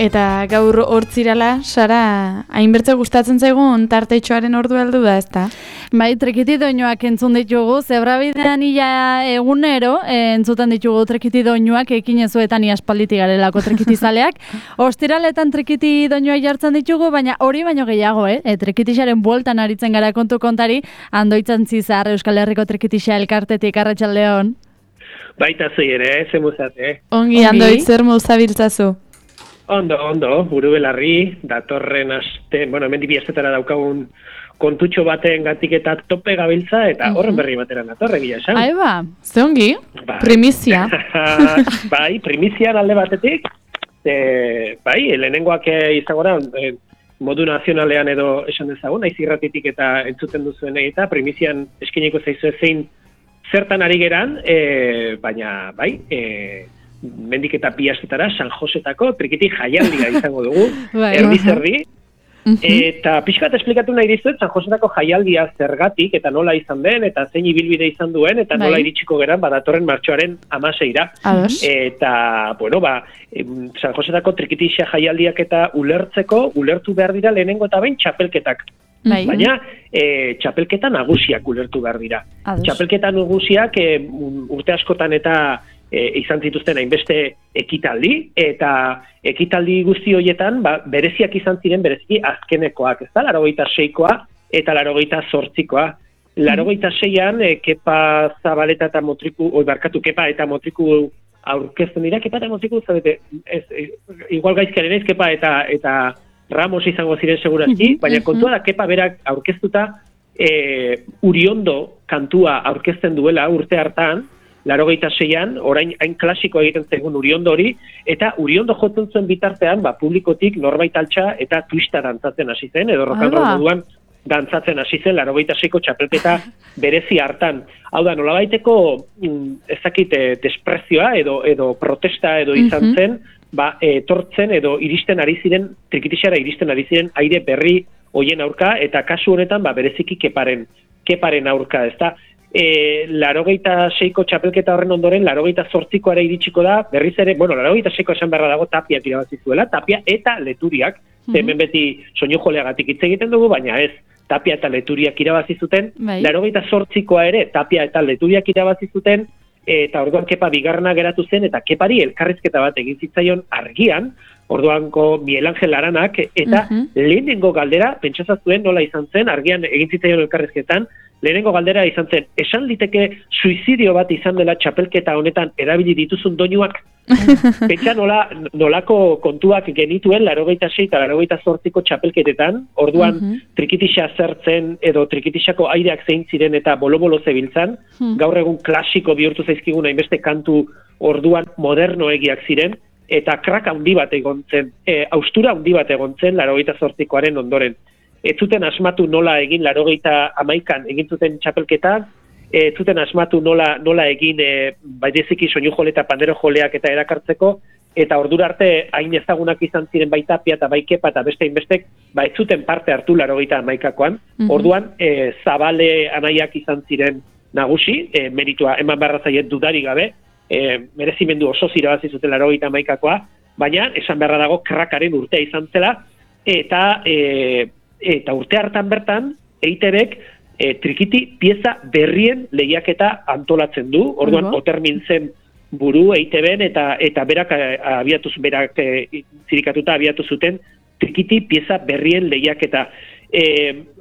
Eta gaur hortzirala, Sara, hainbertze gustatzen zaigun tarteitxoaren ordu heldu da, ezta? Bai, trekiti doinuak entzun ditugu, zebrabidean ia egunero, eh, entzuten ditugu trekiti doinuak, ekin ezuetan iaspalditi garelako trekiti zaleak. Ostiraletan trekiti doinuak jartzen ditugu, baina hori baino gehiago, eh? E, trekitixaren bueltan aritzen gara kontu kontari, andoitzan zizar Euskal Herriko trekitixa elkartetik, arratsaldeon. Baita zei ere, ze muzate. Ongi, Ongi. andoitz zer muzabiltzazu. Ondo, ondo, buru belarri, datorren aste, bueno, hemen dibiestetara daukagun kontutxo baten gatik eta tope gabiltza, eta horren berri batera datorre gila esan. Ai ba, Ze ongi, Bai. primizia. bai, primizian alde batetik, e, bai, lehenengoak eh, izango da, eh, modu nazionalean edo esan dezagun, naiz irratitik eta entzuten duzuen eta primizian eskineko zaizu zein zertan ari geran, e, baina, bai, e, mendik eta bi astetara, San Josetako trikiti jaialdia izango dugu, Bai. erdi zerdi, Mhm. Eta pixkat esplikatu nahi dizuet, San Josetako jaialdia zergatik eta nola izan den, eta zein ibilbide izan duen, eta Bai. nola iritsiko geran badatorren martxoaren amaseira. Ados. Eta, bueno, ba, San Josetako trikitixa jaialdiak eta ulertzeko, ulertu behar dira lehenengo eta behin txapelketak. bai. Baina, e, txapelketa nagusiak ulertu behar dira. Ados. Txapelketa nagusiak e, urte askotan eta e, izan zituzten hainbeste ekitaldi, eta ekitaldi guzti horietan ba, bereziak izan ziren bereziki azkenekoak, ez da, larogeita seikoa eta larogeita zortzikoa. Larogeita seian, e, kepa zabaleta eta motriku, oi barkatu, kepa eta motriku aurkezten dira, kepa eta motriku, zabete, ez, e, igual gaizkaren ez, kepa eta, eta Ramos izango ziren segurazki, Mhm, baina mhm. kontua da kepa berak aurkeztuta e, Uriondo kantua aurkezten duela urte hartan, larogeita seian, orain hain klasiko egiten zegoen Uriondo hori, eta Uriondo jotzen zuen bitartean, ba, publikotik norbait altxa eta twista dantzatzen hasi zen, edo Ala. moduan dantzatzen hasi zen, larogeita seiko txapelketa berezi hartan. Hau da, nolabaiteko mm, ezakit eh, desprezioa edo, edo protesta edo izan Mhm. zen, ba, etortzen edo iristen ari ziren, trikitixara iristen ari ziren aire berri hoien aurka, eta kasu honetan, ba, bereziki keparen, keparen aurka, ezta? E, larogeita seiko txapelketa horren ondoren, larogeita zortzikoara iritsiko da, berriz ere, bueno, larogeita seiko esan beharra dago tapiak irabazi zuela, tapia eta leturiak, Mhm. hemen beti soinu joleagatik hitz egiten dugu, baina ez, tapia eta leturiak irabazi zuten, Bai. larogeita zortzikoa ere, tapia eta leturiak irabazi zuten, eta orduan kepa bigarna geratu zen, eta kepari elkarrizketa bat egin zitzaion argian, orduanko Miel Angel Aranak, eta Mhm. lehenengo galdera, pentsazazuen nola izan zen, argian egin zitzaion elkarrizketan, lehenengo galdera izan zen, esan liteke suizidio bat izan dela txapelketa honetan erabili dituzun doinuak, Pentsa nola, nolako kontuak genituen larogeita sei eta larogeita zortziko txapelketetan, orduan Mhm. trikitixa zertzen edo trikitixako aireak zein ziren eta bolo-bolo zebiltzan, Mhm. gaur egun klasiko bihurtu zaizkigun hainbeste kantu orduan modernoegiak ziren, eta krak handi bat egon zen, e, austura handi bat egon zen larogeita zortzikoaren ondoren. Ez zuten asmatu nola egin larogeita amaikan egin zuten txapelketa, ez zuten asmatu nola, nola egin e, baideziki soinu jole eta pandero joleak eta erakartzeko, eta ordura arte hain ezagunak izan ziren bai tapia eta bai kepa eta beste inbestek, ba ez zuten parte hartu larogeita amaikakoan. Mhm. Orduan, e, zabale anaiak izan ziren nagusi, e, meritua eman beharra zaiet dudari gabe, e, merezimendu oso zirabazi zuten larogeita amaikakoa, baina esan beharra dago krakaren urtea izan zela, eta e, eta urte hartan bertan, EITBek e, trikiti pieza berrien lehiaketa antolatzen du, orduan Oigo. otermin zen buru EITBen eta eta berak eh, abiatu berak eh, zirikatuta abiatu zuten trikiti pieza berrien lehiaketa. E,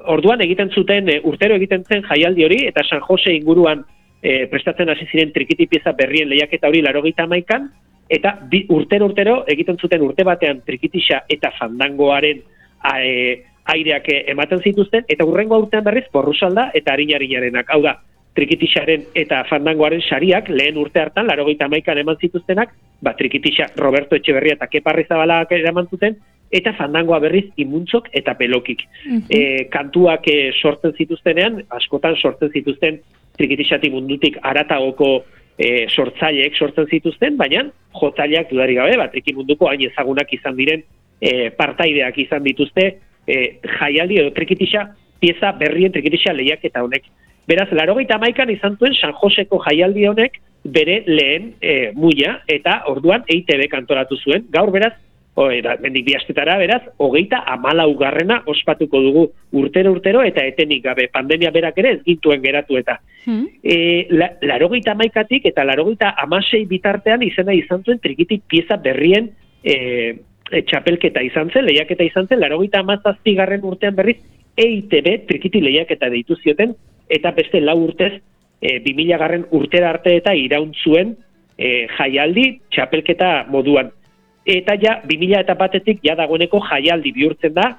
orduan egiten zuten, e, urtero egiten zen jaialdi hori, eta San Jose inguruan e, prestatzen hasi ziren trikiti pieza berrien lehiaketa hori larogeita amaikan, eta bi, urtero urtero egiten zuten urte batean trikitixa eta fandangoaren a, e, aireak e, ematen zituzten, eta urrengo urtean berriz porrusalda eta harinarinarenak. Hau da, trikitixaren eta fandangoaren sariak lehen urte hartan, larogeita amaikan eman zituztenak, ba, trikitixa Roberto Etxeberria eta Keparri Zabalak eraman zuten, eta fandangoa berriz imuntzok eta pelokik. Mhm. E, kantuak e, sortzen zituztenean, askotan sortzen zituzten trikitixati mundutik aratagoko e, sortzaileek sortzen zituzten, baina jotzaileak dudari gabe, bat munduko hain ezagunak izan diren e, partaideak izan dituzte e, jaialdi edo trikitixa pieza berrien trikitixa lehiak eta honek. Beraz, larogeita amaikan izan zuen San Joseko jaialdi honek bere lehen e, muina eta orduan EITB kantoratu zuen. Gaur beraz, o, eta mendik biastetara, beraz, hogeita amalau garrena ospatuko dugu urtero urtero eta etenik gabe pandemia berak ere ez gintuen geratu eta Hmm. e, la, larogeita amaikatik eta larogeita amasei bitartean izena izan zuen trikitik pieza berrien e, e, txapelketa izan zen, lehiaketa izan zen, larogeita amazazpi garren urtean berriz EITB trikiti lehiaketa deitu zioten eta beste lau urtez e, 2000 garren urtera arte eta iraun zuen e, jaialdi txapelketa moduan. Eta ja, 2000 eta batetik ja dagoeneko jaialdi bihurtzen da,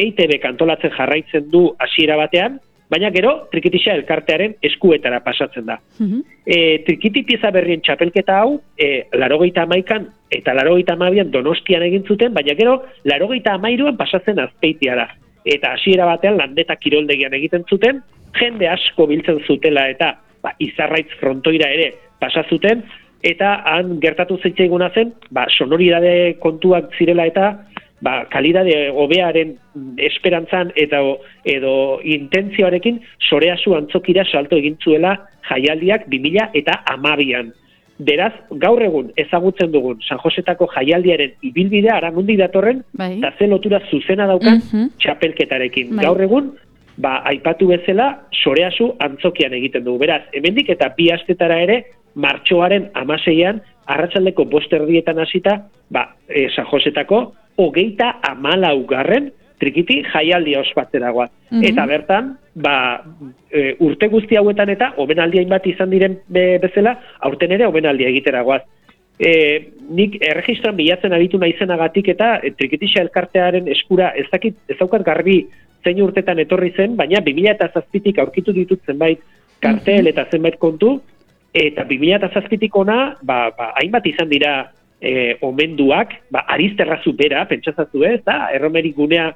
EITB kantolatzen jarraitzen du hasiera batean, baina gero trikitisa elkartearen eskuetara pasatzen da. Mhm. E, trikiti pieza berrien txapelketa hau, e, larogeita amaikan eta larogeita amabian donostian egin zuten, baina gero larogeita amairuan pasatzen azpeitiara. Eta hasiera batean landeta kiroldegian egiten zuten, jende asko biltzen zutela eta ba, izarraitz frontoira ere pasa zuten, eta han gertatu zeitzaiguna zen, ba, sonoridade kontuak zirela eta ba, kalidade hobearen esperantzan eta edo intentzioarekin soreazu antzokira salto egin zuela jaialdiak 2000 eta amabian. Beraz, gaur egun ezagutzen dugun San Josetako jaialdiaren ibilbidea aramundi datorren, Bai. eta ze lotura zuzena daukan Mhm. txapelketarekin. Bai. Gaur egun, ba, aipatu bezala, soreazu antzokian egiten dugu. Beraz, hemendik eta bi astetara ere, martxoaren amaseian, arratsaldeko bost erdietan hasita, ba, e, San Josetako, hogeita amalaugarren trikiti jaialdia ospatzera goaz. Mhm. Eta bertan, ba, e, urte guzti hauetan eta omenaldia bat izan diren be, bezala, aurten ere omenaldia egitera goaz. E, nik erregistran bilatzen aritu naizenagatik eta e, trikitisa elkartearen eskura ez dakit ez daukat garbi zein urtetan etorri zen, baina 2000 eta zazpitik aurkitu ditut zenbait kartel eta zenbait kontu, eta 2000 eta zazpitik ona, ba, ba, hainbat izan dira e, omenduak, ba, arizterrazu bera, pentsazatu ez, da, erromerik gunea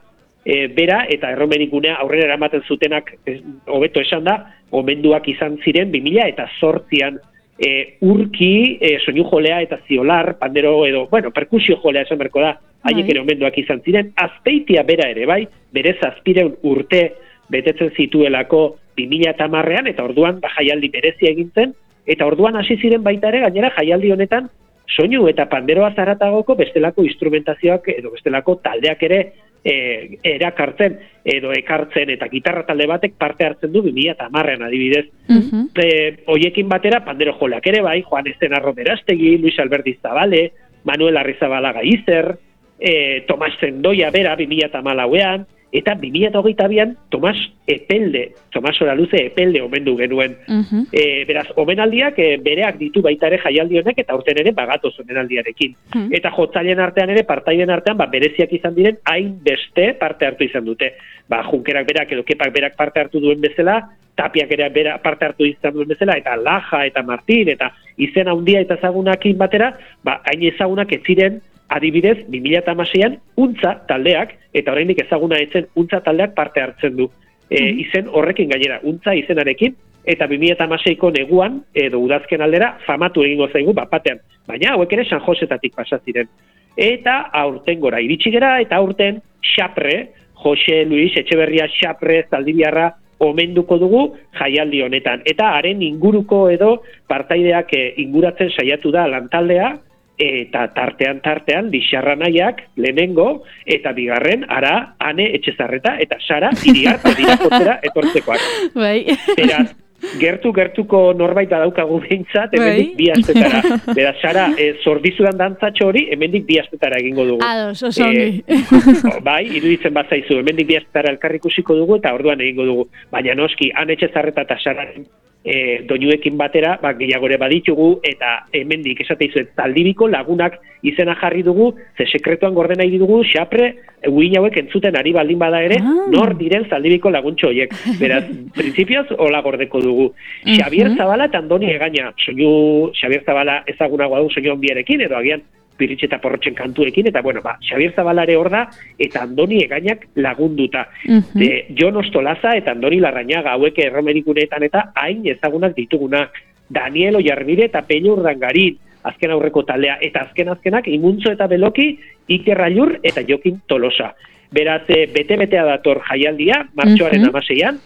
e, bera, eta erromerik gunea aurrera eramaten zutenak, ez, hobeto esan da, omenduak izan ziren 2000 eta zortzian. E, urki, e, soinu jolea eta ziolar, pandero edo, bueno, perkusio jolea esan berko da, haiek Bai. ere omenduak izan ziren, azpeitia bera ere, bai, berez azpireun urte betetzen zituelako 2000 eta marrean, eta orduan ba, jaialdi berezia egin zen, eta orduan hasi ziren baita ere, gainera jaialdi honetan, soinu eta panderoa zaratagoko bestelako instrumentazioak edo bestelako taldeak ere e, erakartzen edo ekartzen eta gitarra talde batek parte hartzen du 2000 eta marrean adibidez. Mhm. E, oiekin batera pandero jolak ere bai, Juan Estena Romerastegi, Luis Alberti Zabale, Manuel Arrizabalaga Izer, e, Tomas Zendoia bera 2000 eta malauean, eta 2008an Tomas Epelde, Tomas Oraluze Epelde omendu genuen. Mhm. E, beraz, omenaldiak e, bereak ditu baita ere jaialdi honek eta urten ere bagatoz omenaldiarekin. Hmm. Eta jotzaileen artean ere, partaiden artean, ba, bereziak izan diren, hain beste parte hartu izan dute. Ba, junkerak berak edo kepak berak parte hartu duen bezala, tapiak ere bera parte hartu izan duen bezala, eta Laja eta Martin, eta izen handia eta ezagunakin batera, ba, hain ezagunak ez ziren, adibidez, 2006an, untza taldeak, eta oraindik ezaguna etzen, untza taldeak parte hartzen du. E, izen horrekin gainera, untza izenarekin, eta 2006ko neguan, edo udazken aldera, famatu egingo zaigu, bat batean. Baina, hauek ere San Josetatik pasa ziren. Eta aurten gora iritsi gera, eta aurten Xapre, Jose Luis Etxeberria Xapre Zaldibiarra omenduko dugu jaialdi honetan. Eta haren inguruko edo partaideak eh, inguratzen saiatu da lantaldea, eta tartean tartean Lixarra nahiak lehenengo eta bigarren ara ane etxezarreta eta sara iriarte dira jotzera etortzekoak. Bai. Beraz, gertu gertuko norbait badaukagu behintzat, hemendik Bai. bi astetara. Beraz, Sara, e, zordizudan dantzatxo hori, hemendik bi astetara egingo dugu. Ados, oso ongi. Eh, bai, iruditzen bazaizu, hemendik bi astetara elkarrikusiko dugu eta orduan egingo dugu. Baina noski, han etxezarreta eta Sararen e, doinuekin batera, ba, gehiagore baditugu, eta hemendik esate izuet, zaldibiko lagunak izena jarri dugu, ze sekretuan gorde nahi dugu, xapre, uin hauek entzuten ari baldin bada ere, Ah. nor diren zaldibiko laguntxo horiek. Beraz, printzipioz, hola gordeko dugu. Xavier Mhm. Zabala eta Andoni Egaña, soinu Xavier Zabala ezagunagoa du soinu handiarekin, edo agian piritxe eta porrotxen kantuekin, eta bueno, ba, Xavier Zabalare hor da, eta Andoni Egañak lagunduta. Mhm. De, Jon Ostolaza eta Andoni Larrañaga hauek erromerikuneetan eta hain ezagunak ditugunak. Daniel Oiarbide eta Peño Urdangarin, azken aurreko taldea, eta azken azkenak imuntzo eta beloki Iker Rallur eta Jokin Tolosa. Beraz, e, bete-betea dator jaialdia, martxoaren Mhm. amaseian,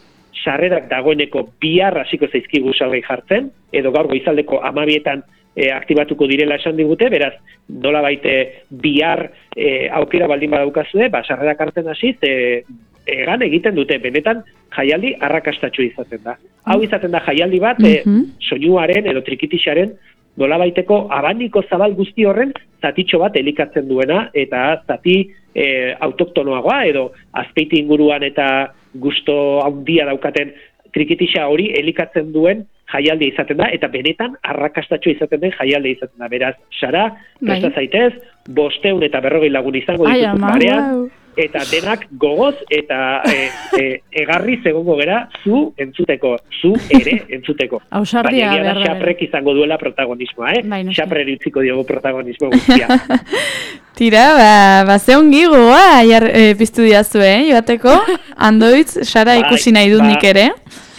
sarrerak dagoeneko bihar hasiko zaizkigu salgai jartzen, edo gaur goizaldeko amabietan e, aktibatuko direla esan digute, beraz, nola baite bihar e, aukera baldin badaukazue, ba, sarrerak hartzen hasiz, e, egan egiten dute, benetan jaialdi arrakastatxo izaten da. Hau izaten da jaialdi bat, e, Mhm. soinuaren edo trikitixaren nola baiteko abaniko zabal guzti horren zatitxo bat elikatzen duena, eta zati e, autoktonoagoa edo azpeiti inguruan eta gusto handia daukaten trikitixa hori elikatzen duen jaialdi izaten da, eta benetan arrakastatxo izaten den jaialdi izaten da. Beraz, Sara, Bai. presta zaitez, bosteun eta berrogei lagun izango ama, parean, wow. Eta denak gogoz eta e, e, egarri egongo gera zu entzuteko, zu ere entzuteko. Ausardia Baina da xaprek izango duela protagonismoa, eh? Bai, noski. Xapreri utziko diogu protagonismo guztia. Tira, ba, ba ze ongi goa, jar, e, piztu diazu, eh, joateko, andoitz, Sara Bai, ikusi nahi dut ba. nik ere.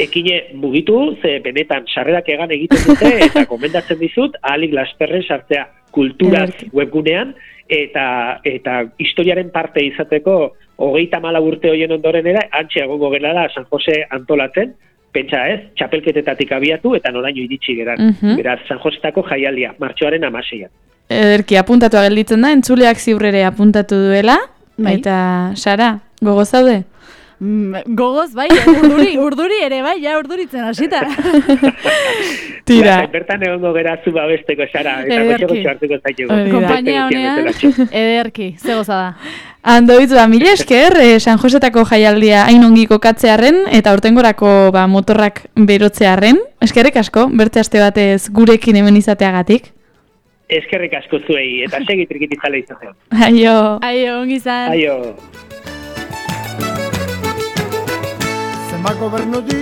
Ekine mugitu, ze benetan sarrerak egan egiten dute, eta komendatzen dizut, ahalik lasterren sartzea kulturaz webgunean, eta eta historiaren parte izateko hogeita mala urte hoien ondoren era, antxe egongo gelara San Jose antolatzen, pentsa ez, txapelketetatik abiatu eta noraino iritsi geran. Mhm. Beraz, San Josetako jaialdia, martxoaren amaseian. Ederki, apuntatu gelditzen da, entzuleak ziurrere apuntatu duela, Bai. eta Sara, gogo zaude? Mm, gogoz, bai, urduri, urduri ere, bai, ja urduritzen hasita. Tira, Lasai, Bertan egongo gera zu babesteko sara, eta Ederki. goxo hartuko da. Kompainia honean, ederki, ze goza da. Andoitz, ba, mila esker, eh, San Josetako jaialdia hain ongi kokatzearen, eta urtengorako ba, motorrak berotzearen. Eskerrik asko, bertze aste batez gurekin hemen izateagatik. Eskerrik asko zuei, eta segi trikitizale izaten. Aio! Aio, ongi zan. Aio. Marco Bernotti